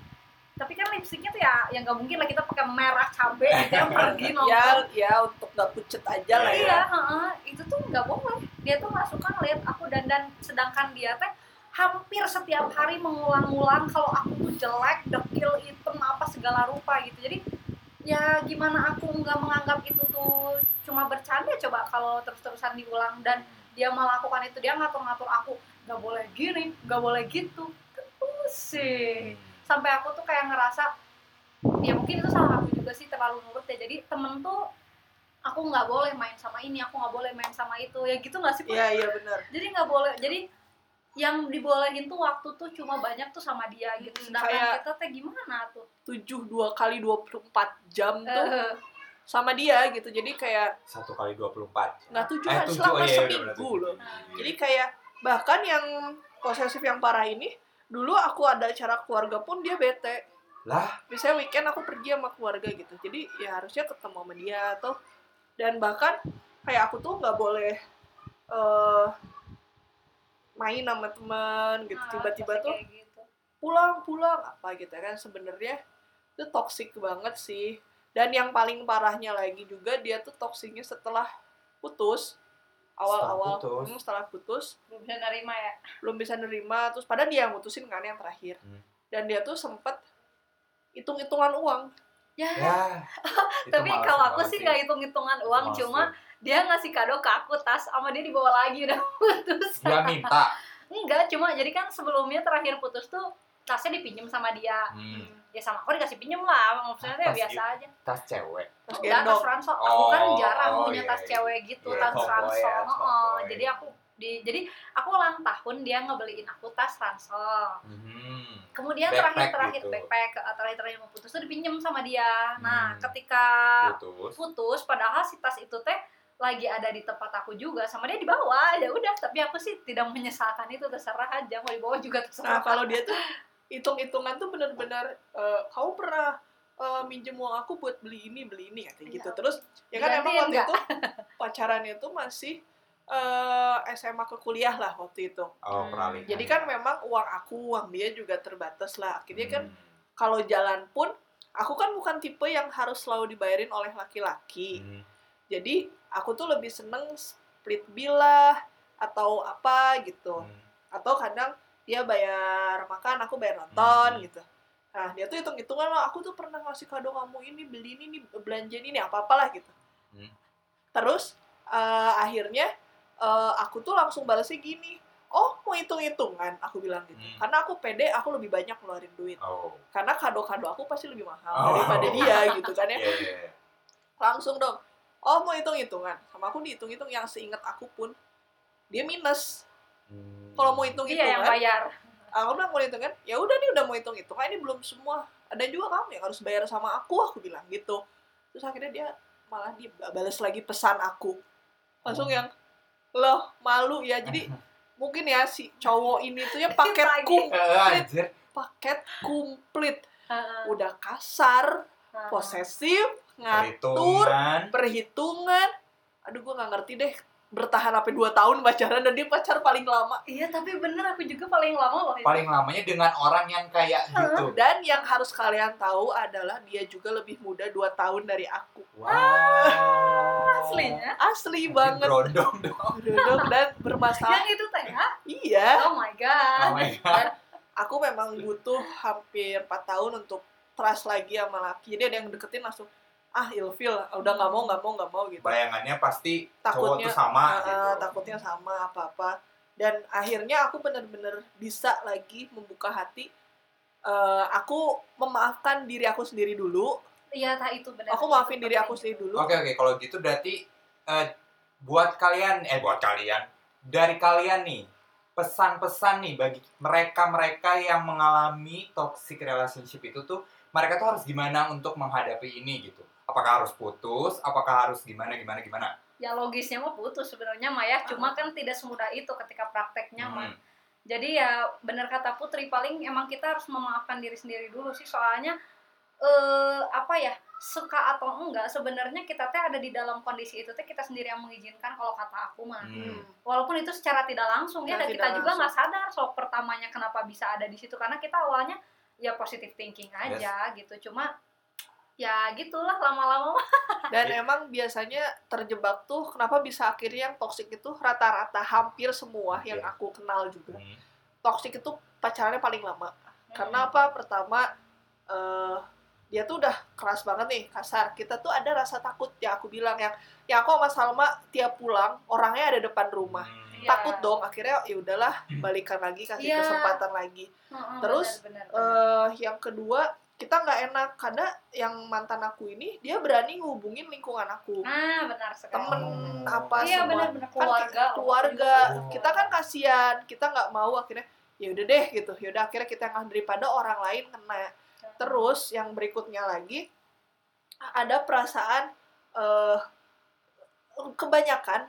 Tapi kan lipstiknya tuh ya yang nggak mungkin lah kita pakai merah cabe gitu yang pergi Ya nongkrong. ya untuk gak pucet aja lah Iya, ya. heeh. itu tuh nggak boleh. Dia tuh nggak suka ngeliat aku dandan, sedangkan dia teh hampir setiap hari mengulang-ulang kalau aku tuh jelek, dekil, hitam, apa segala rupa gitu. Jadi ya gimana aku nggak menganggap itu tuh cuma bercanda coba kalau terus-terusan diulang dan dia melakukan itu dia ngatur-ngatur aku nggak boleh gini, nggak boleh gitu. Kan pusing sampai aku tuh kayak ngerasa ya mungkin itu salah aku juga sih terlalu nurut ya jadi temen tuh aku nggak boleh main sama ini aku nggak boleh main sama itu ya gitu nggak sih? Iya iya benar. jadi nggak boleh jadi yang dibolehin tuh waktu tuh cuma banyak tuh sama dia gitu Hmm, sedangkan kayak- kita teh gimana tuh Tujuh dua kali 24 jam tuh Eh, sama dia gitu. Jadi kayak Satu kali 24. nggak tujuh Eh, kan tujuh, selama oh iya, iya, seminggu loh. nah, Jadi kayak bahkan yang posesif yang parah ini dulu aku ada acara keluarga pun dia bete. Lah, Misalnya weekend aku pergi sama keluarga gitu. Jadi ya harusnya ketemu sama dia atau dan bahkan kayak aku tuh nggak boleh eh main sama teman gitu. nah, Tiba-tiba tuh gitu. pulang pulang apa gitu kan sebenarnya itu toksik banget sih dan yang paling parahnya lagi juga dia tuh toksiknya setelah putus awal-awal Setelah putus. hmm, setelah putus belum bisa nerima ya belum bisa nerima terus padahal dia yang mutusin kan yang terakhir Hmm. dan dia tuh sempet hitung-hitungan uang ya, ya. itu tapi kalau aku sih nggak hitung-hitungan uang Malas cuma dia ngasih kado ke aku tas sama dia dibawa lagi udah putus dia minta. enggak cuma jadi kan sebelumnya terakhir putus tuh tasnya dipinjem sama dia Hmm. Ya sama aku dikasih pinjem lah maksudnya tuh ya Tas biasa aja Tas cewek. terus enggak tas ransel aku kan Oh, jarang oh, punya iya, tas iya. cewek gitu Iya, tas tomboy ransel ya, Heeh. tomboy. jadi aku di jadi aku ulang tahun dia ngebeliin aku tas ransel Hmm. kemudian Backpack terakhir terakhir gitu. backpack eh, terakhir terakhir mau putus tuh dipinjem sama dia nah Hmm. ketika Putus. putus padahal si tas itu teh lagi ada di tempat aku juga sama dia dibawa ya udah tapi aku sih tidak menyesalkan itu terserah aja mau dibawa juga terserah nah kalau dia tuh hitung-hitungan tuh benar-benar eh, kamu pernah eh, minjem uang aku buat beli ini beli ini kayak gitu Iya. terus ya kan emang Digantiin waktu nggak? itu pacarannya tuh masih eh, SMA ke kuliah lah waktu itu Oh, Hmm. peralihan. Jadi kan memang uang aku, uang dia juga terbatas lah. Akhirnya kan Hmm. kalau jalan pun, aku kan bukan tipe yang harus selalu dibayarin oleh laki-laki. Hmm. Jadi aku tuh lebih seneng split bill lah atau apa gitu. Hmm. Atau kadang dia bayar makan, aku bayar nonton Hmm. gitu. Nah dia tuh hitung-hitungan lah, aku tuh pernah ngasih kado kamu ini, beli ini, nih, belanja ini, apa-apalah gitu. Hmm. Terus eh, akhirnya eh, aku tuh langsung balasnya gini, oh mau hitung-hitungan, aku bilang gitu. Hmm. Karena aku pede, aku lebih banyak ngeluarin duit. Oh. Karena kado-kado aku pasti lebih mahal Oh. daripada dia gitu kan ya. Iya, iya, iya. Langsung dong, oh mau hitung-hitungan. Sama aku dihitung-hitung yang seingat aku pun, dia minus. Kalau mau iya yang bayar aku bilang mau hitungan, ya udah nih udah mau hitung-hitungan, ini belum semua. Ada juga kamu yang harus bayar sama aku, aku bilang gitu. Terus akhirnya dia malah dia balas lagi pesan aku. Langsung Hmm. yang, loh malu ya. Jadi mungkin ya si cowok ini tuh ya paket kum, Eh, paket komplit. Heeh. Udah kasar, posesif, ngatur, Perhitungan. perhitungan. Aduh gue nggak ngerti deh bertahan sampai 2 tahun pacaran dan dia pacar paling lama. iya tapi bener aku juga paling lama loh itu. Paling lamanya dengan orang yang kayak gitu. Dan yang harus kalian tahu adalah dia juga lebih muda 2 tahun dari aku. Wow. aslinya Asli banget. Berondong dong. Duduk dan bermasalah. yang itu teh ya? Iya. oh my god Oh my god. Aku memang butuh hampir 4 tahun untuk trust lagi sama laki. Jadi ada yang deketin langsung ah ilfil udah nggak mau nggak mau nggak mau gitu. Bayangannya pasti cowok takutnya tuh sama ah, gitu. takutnya sama apa apa dan akhirnya aku bener-bener bisa lagi membuka hati Eh, aku memaafkan diri aku sendiri dulu. Iya tak itu benar aku maafin diri aku sendiri dulu. Oke oke kalau gitu berarti eh, buat kalian eh buat kalian dari kalian nih pesan-pesan nih bagi mereka-mereka yang mengalami toxic relationship itu tuh mereka tuh harus gimana untuk menghadapi ini gitu apakah harus putus? Apakah harus gimana gimana gimana? Ya logisnya mah putus sebenarnya mah ya cuma kan tidak semudah itu ketika prakteknya mah Hmm. jadi ya benar kata Putri paling emang kita harus memaafkan diri sendiri dulu sih. Soalnya eh apa ya suka atau enggak sebenarnya kita teh ada di dalam kondisi itu teh kita sendiri yang mengizinkan kalau kata aku mah Hmm. walaupun itu secara tidak langsung ya Secara dan kita juga langsung. nggak sadar sok pertamanya kenapa bisa ada di situ. Karena kita awalnya ya positive thinking aja gitu. Cuma ya gitulah lama-lama. Dan emang biasanya terjebak tuh kenapa bisa akhirnya yang toxic itu rata-rata hampir semua yang Iya. aku kenal juga. Hmm. Toxic itu pacarannya paling lama. Karena apa? Pertama eh dia tuh udah keras banget nih, kasar. Kita tuh ada rasa takut ya aku bilang yang ya aku sama Salma tiap pulang orangnya ada depan rumah. Hmm. Iya. Takut dong, akhirnya ya udahlah balikan lagi kasih Iya. kesempatan lagi. Heeh, Terus, benar, benar, benar. eh yang kedua kita nggak enak. Karena yang mantan aku ini dia berani ngehubungin lingkungan aku. Ah benar sekali. Temen Oh. apa iya semua. benar-benar Kan keluarga keluarga. Oh. kita kan kasihan. Kita nggak mau akhirnya ya udah deh gitu. Ya udah akhirnya kita yang daripada orang lain kena. Terus yang berikutnya lagi ada perasaan eh kebanyakan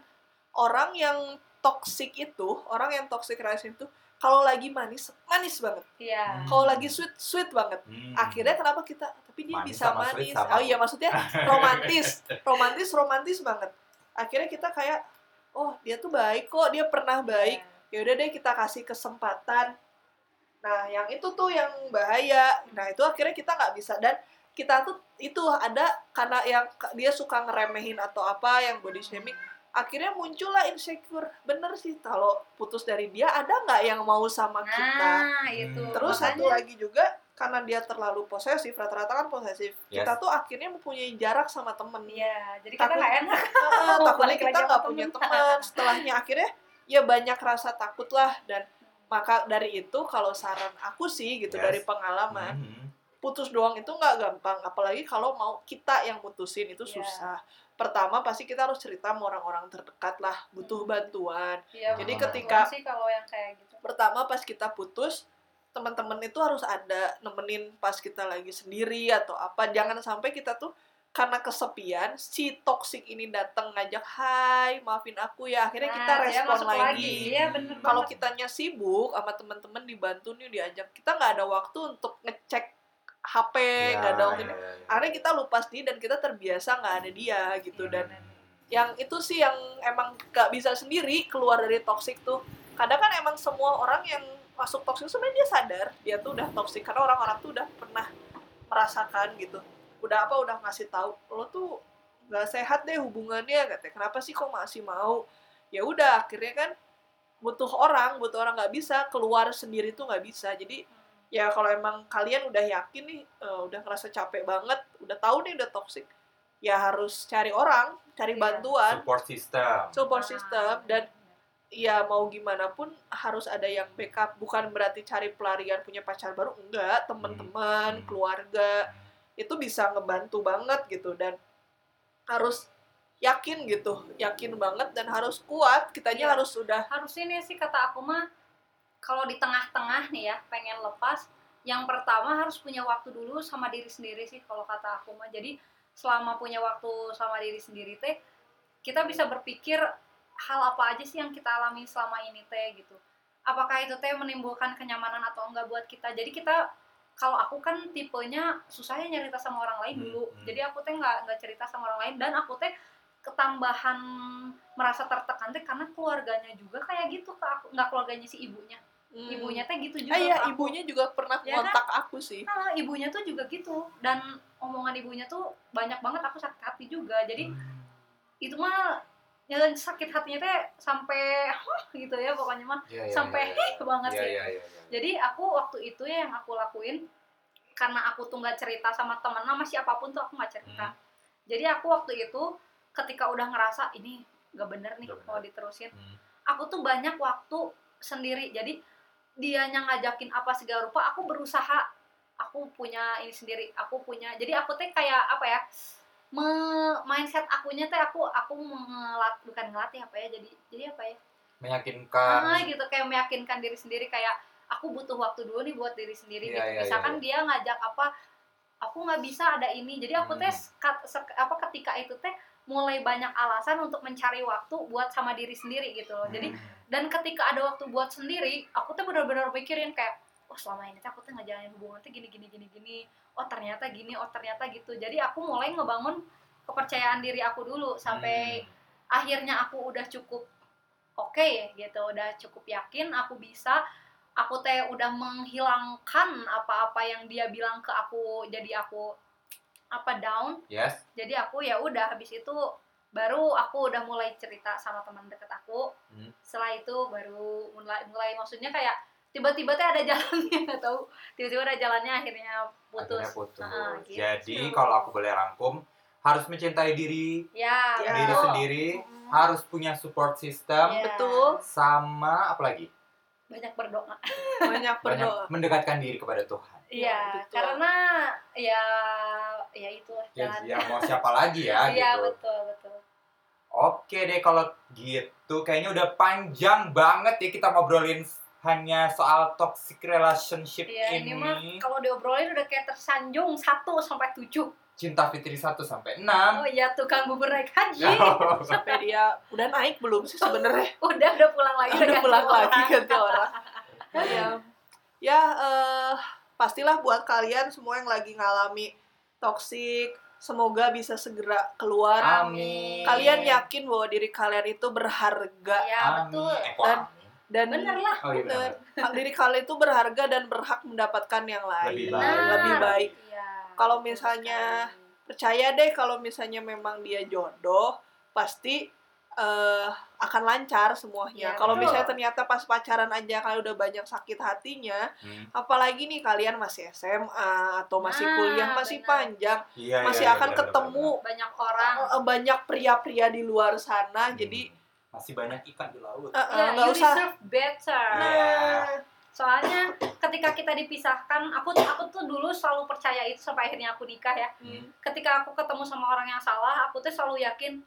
orang yang toxic itu orang yang toxic relation itu kalau lagi manis manis banget. Iya. Kalau lagi sweet sweet banget. Hmm. akhirnya kenapa kita tapi dia Manis bisa sama sweet manis. sama. oh iya maksudnya romantis. Romantis romantis banget. Akhirnya kita kayak oh dia tuh baik kok dia pernah baik. Ya udah deh kita kasih kesempatan. Nah yang itu tuh yang bahaya. Nah itu akhirnya kita nggak bisa. Dan kita tuh itu ada karena yang dia suka ngeremehin atau apa yang body shaming akhirnya muncullah insecure bener sih kalau putus dari dia ada nggak yang mau sama kita nah itu Hmm. Terus satu Makanya- lagi juga karena dia terlalu posesif, rata-rata kan posesif. Yes. Kita tuh akhirnya mempunyai jarak sama temen. iya jadi kita Takut- nggak enak takutnya kita nggak punya temen. teman. Setelahnya akhirnya ya banyak rasa takut lah dan maka dari itu kalau saran aku sih gitu Yes. dari pengalaman Hmm. putus doang itu nggak gampang apalagi kalau mau kita yang mutusin itu Iya. susah pertama pasti kita harus cerita sama orang-orang terdekat lah butuh Hmm. bantuan. Iya, Jadi ketika- sih kalau yang kayak gitu. pertama pas kita putus teman-teman itu harus ada nemenin pas kita lagi sendiri atau apa. Jangan sampai kita tuh karena kesepian si toxic ini datang ngajak hai maafin aku ya. Akhirnya kita Nah, dia respon lagi, iya bener kalau kitanya sibuk sama teman-teman dibantu nih diajak kita nggak ada waktu untuk ngecek HP nggak ada waktu Ya, ya, ya. akhirnya kita lupa sendiri dan kita terbiasa nggak ada dia gitu. Dan Hmm. yang itu sih yang emang gak bisa sendiri keluar dari toxic tuh. Kadang kan emang semua orang yang masuk toxic sebenarnya dia sadar dia tuh udah toxic. Karena orang-orang tuh udah pernah merasakan gitu. Udah apa udah ngasih tahu lo tuh nggak sehat deh hubungannya katanya. Kenapa sih kok masih mau? Ya udah akhirnya kan butuh orang butuh orang nggak bisa keluar sendiri tuh nggak bisa. Jadi ya kalau emang kalian udah yakin nih eh, udah ngerasa capek banget udah tahu nih udah toxic ya harus cari orang cari Iya. bantuan. Support system. Support system dan ya mau gimana pun harus ada yang backup. Bukan berarti cari pelarian punya pacar baru enggak. Teman-teman Hmm. keluarga itu bisa ngebantu banget gitu. Dan harus yakin gitu yakin banget dan harus kuat. Kitanya Iya. harus udah harus ini sih kata aku mah kalau di tengah-tengah nih ya pengen lepas yang pertama harus punya waktu dulu sama diri sendiri sih kalau kata aku mah. Jadi selama punya waktu sama diri sendiri teh kita bisa berpikir hal apa aja sih yang kita alami selama ini teh gitu. Apakah itu teh menimbulkan kenyamanan atau enggak buat kita? Jadi kita kalau aku kan tipenya susahnya nyerita sama orang lain Hmm, dulu. hmm. jadi aku teh nggak nggak cerita sama orang lain. Dan aku teh ketambahan merasa tertekan teh karena keluarganya juga kayak gitu ke aku nggak keluarganya si ibunya hmm. ibunya teh gitu juga ah iya ibunya juga pernah Ya kan? kontak aku sih Nah, ibunya tuh juga gitu dan omongan ibunya tuh banyak banget aku sakit hati juga jadi Hmm. itu mah ya sakit hatinya teh sampai huh, gitu ya pokoknya mah Ya, ya, sampai ya, ya. banget Ya, sih ya, ya, ya. jadi aku waktu itu ya yang aku lakuin karena aku tuh nggak cerita sama temen sama siapa pun tuh aku nggak cerita Hmm. jadi aku waktu itu ketika udah ngerasa ini nggak bener nih bener. mau diterusin Hmm. aku tuh banyak waktu sendiri jadi dianya ngajakin apa segala rupa aku berusaha. Aku punya ini sendiri aku punya. Jadi aku teh kayak apa ya me mindset akunya teh aku aku ngelat bukan ngelatih apa ya jadi jadi apa ya? Meyakinkan. Ah gitu kayak meyakinkan diri sendiri kayak aku butuh waktu dulu nih buat diri sendiri Iya, gitu. iya, misalkan iya, dia ngajak apa aku nggak bisa ada ini. Jadi aku Hmm. sek- apa ketika itu teh mulai banyak alasan untuk mencari waktu buat sama diri sendiri gitu loh jadi Hmm. dan ketika ada waktu buat sendiri aku tuh benar-benar mikirin kayak oh selama ini tuh aku tuh ngejalanin hubungan tuh gini gini gini gini oh ternyata gini oh ternyata gitu jadi aku mulai ngebangun kepercayaan diri aku dulu sampai Hmm. akhirnya aku udah cukup oke ya gitu udah cukup yakin aku bisa aku teh udah menghilangkan apa-apa yang dia bilang ke aku jadi aku apa down yes jadi aku ya udah habis itu baru aku udah mulai cerita sama teman deket aku Hmm. setelah itu baru mulai mulai maksudnya kayak tiba-tiba tuh ada jalannya nggak tahu tiba-tiba ada jalannya akhirnya putus akhirnya putus Ah, gitu. jadi kalau aku boleh rangkum harus mencintai diri ya Ya. diri betul. sendiri Mm. harus punya support system Ya. Betul. sama apa lagi banyak berdoa Banyak banyak berdoa. mendekatkan diri kepada Tuhan Iya, karena ya ya itulah ya, jalan. ya mau siapa lagi ya Iya, gitu betul, betul. oke deh kalau gitu kayaknya udah panjang banget ya kita ngobrolin hanya soal toxic relationship Iya, ini ini, mah kalau diobrolin udah kayak tersanjung 1 sampai 7. cinta fitri 1 sampai 6 Oh iya, tukang bubur naik haji. Sampai dia udah naik belum sih sebenarnya? udah udah pulang lagi udah pulang lagi ganti orang. ya, ya eh, pastilah buat kalian semua yang lagi ngalami toksik, semoga bisa segera keluar. amin Kalian yakin bahwa diri kalian itu berharga amin betul. eh, Dan- dan Bener lah. oh iya benar bener. diri kalian itu berharga dan berhak mendapatkan yang lain. Lebih baik. Lebih baik. Iya. Kalau misalnya-. Percaya deh kalau misalnya memang dia jodoh, pasti eh, akan lancar semuanya. Iya, kalau misalnya ternyata pas pacaran aja kalian udah banyak sakit hatinya, Hmm. apalagi nih kalian masih SMA atau masih Nah, kuliah masih benar. panjang, Iya, iya, masih iya, akan benar, ketemu banyak orang eh, banyak pria-pria di luar sana. benar. Jadi Hmm. masih banyak ikan di laut eh, Ya, nggak you usah. deserve better. Nah. Soalnya ketika kita dipisahkan, aku aku tuh dulu selalu percaya itu sampai akhirnya aku nikah ya. Hmm. ketika aku ketemu sama orang yang salah, aku tuh selalu yakin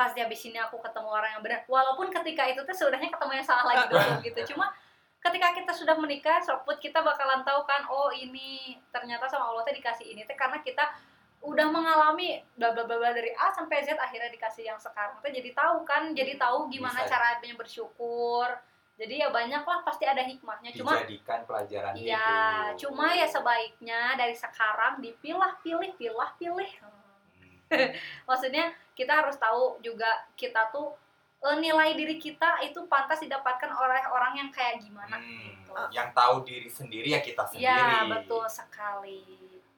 pasti habis ini aku ketemu orang yang benar. Walaupun ketika itu tuh sebenarnya ketemu yang salah lagi dulu gitu. Cuma ketika kita sudah menikah, soput kita bakalan tahu kan, oh ini ternyata sama Allah tuh dikasih ini tuh karena kita udah mengalami bla bla bla dari A sampai Z akhirnya dikasih yang sekarang tuh jadi tahu kan, jadi tahu gimana Bisa. caranya bersyukur. Jadi ya banyak lah pasti ada hikmahnya. Cuma dijadikan pelajaran Iya, cuma ya sebaiknya dari sekarang dipilah-pilih, pilah-pilih. Hmm. Maksudnya kita harus tahu juga kita tuh eh, nilai diri kita itu pantas didapatkan oleh orang yang kayak gimana Hmm, gitu. yang tahu diri sendiri ya kita sendiri. Iya, betul sekali.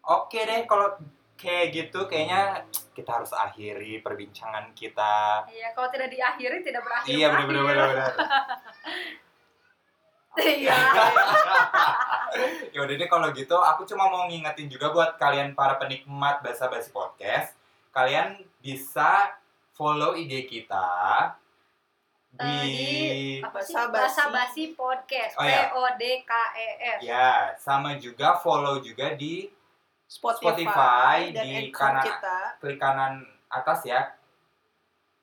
Oke deh, kalau kayak gitu kayaknya kita harus akhiri perbincangan kita. Iya, kalau tidak diakhiri tidak berakhir. Iya benar benar benar. Iya. ya udah deh kalau gitu aku cuma mau ngingetin juga buat kalian para penikmat Basa Basi Podcast, kalian bisa follow IG kita di Eh, di- Apa sih? Basa-basi. Basa Basi Podcast. Oh, iya. P O D K E S. ya sama juga follow juga di Spotify, Spotify dan di kanan- kita. klik kanan atas ya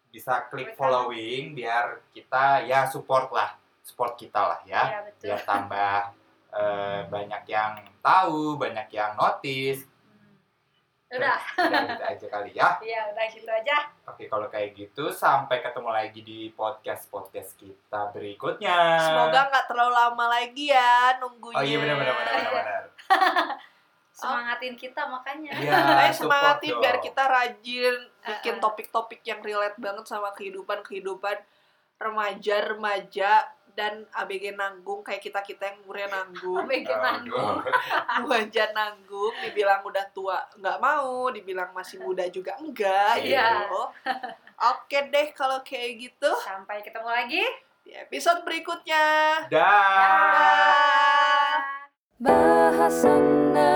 bisa klik Klik following biar kita ya support lah support kita lah ya betul. biar tambah eh, banyak yang tahu banyak yang notice. Udah, udah gitu aja kali ya iya udah gitu aja. oke kalau kayak gitu sampai ketemu lagi di podcast podcast kita berikutnya Semoga nggak terlalu lama lagi ya nunggunya. oh iya benar benar benar benar, benar. Semangatin kita makanya. Iya, support semangatin biar kita rajin bikin Uh-uh. topik-topik yang relate banget sama kehidupan-kehidupan remaja-remaja dan ABG nanggung kayak kita-kita yang umurnya nanggung. ABG nanggung. Remaja nanggung, dibilang udah tua nggak mau, dibilang masih muda juga enggak Iya. gitu. Oke deh kalau kayak gitu Sampai ketemu lagi. di episode berikutnya. dah Dah. Bahasana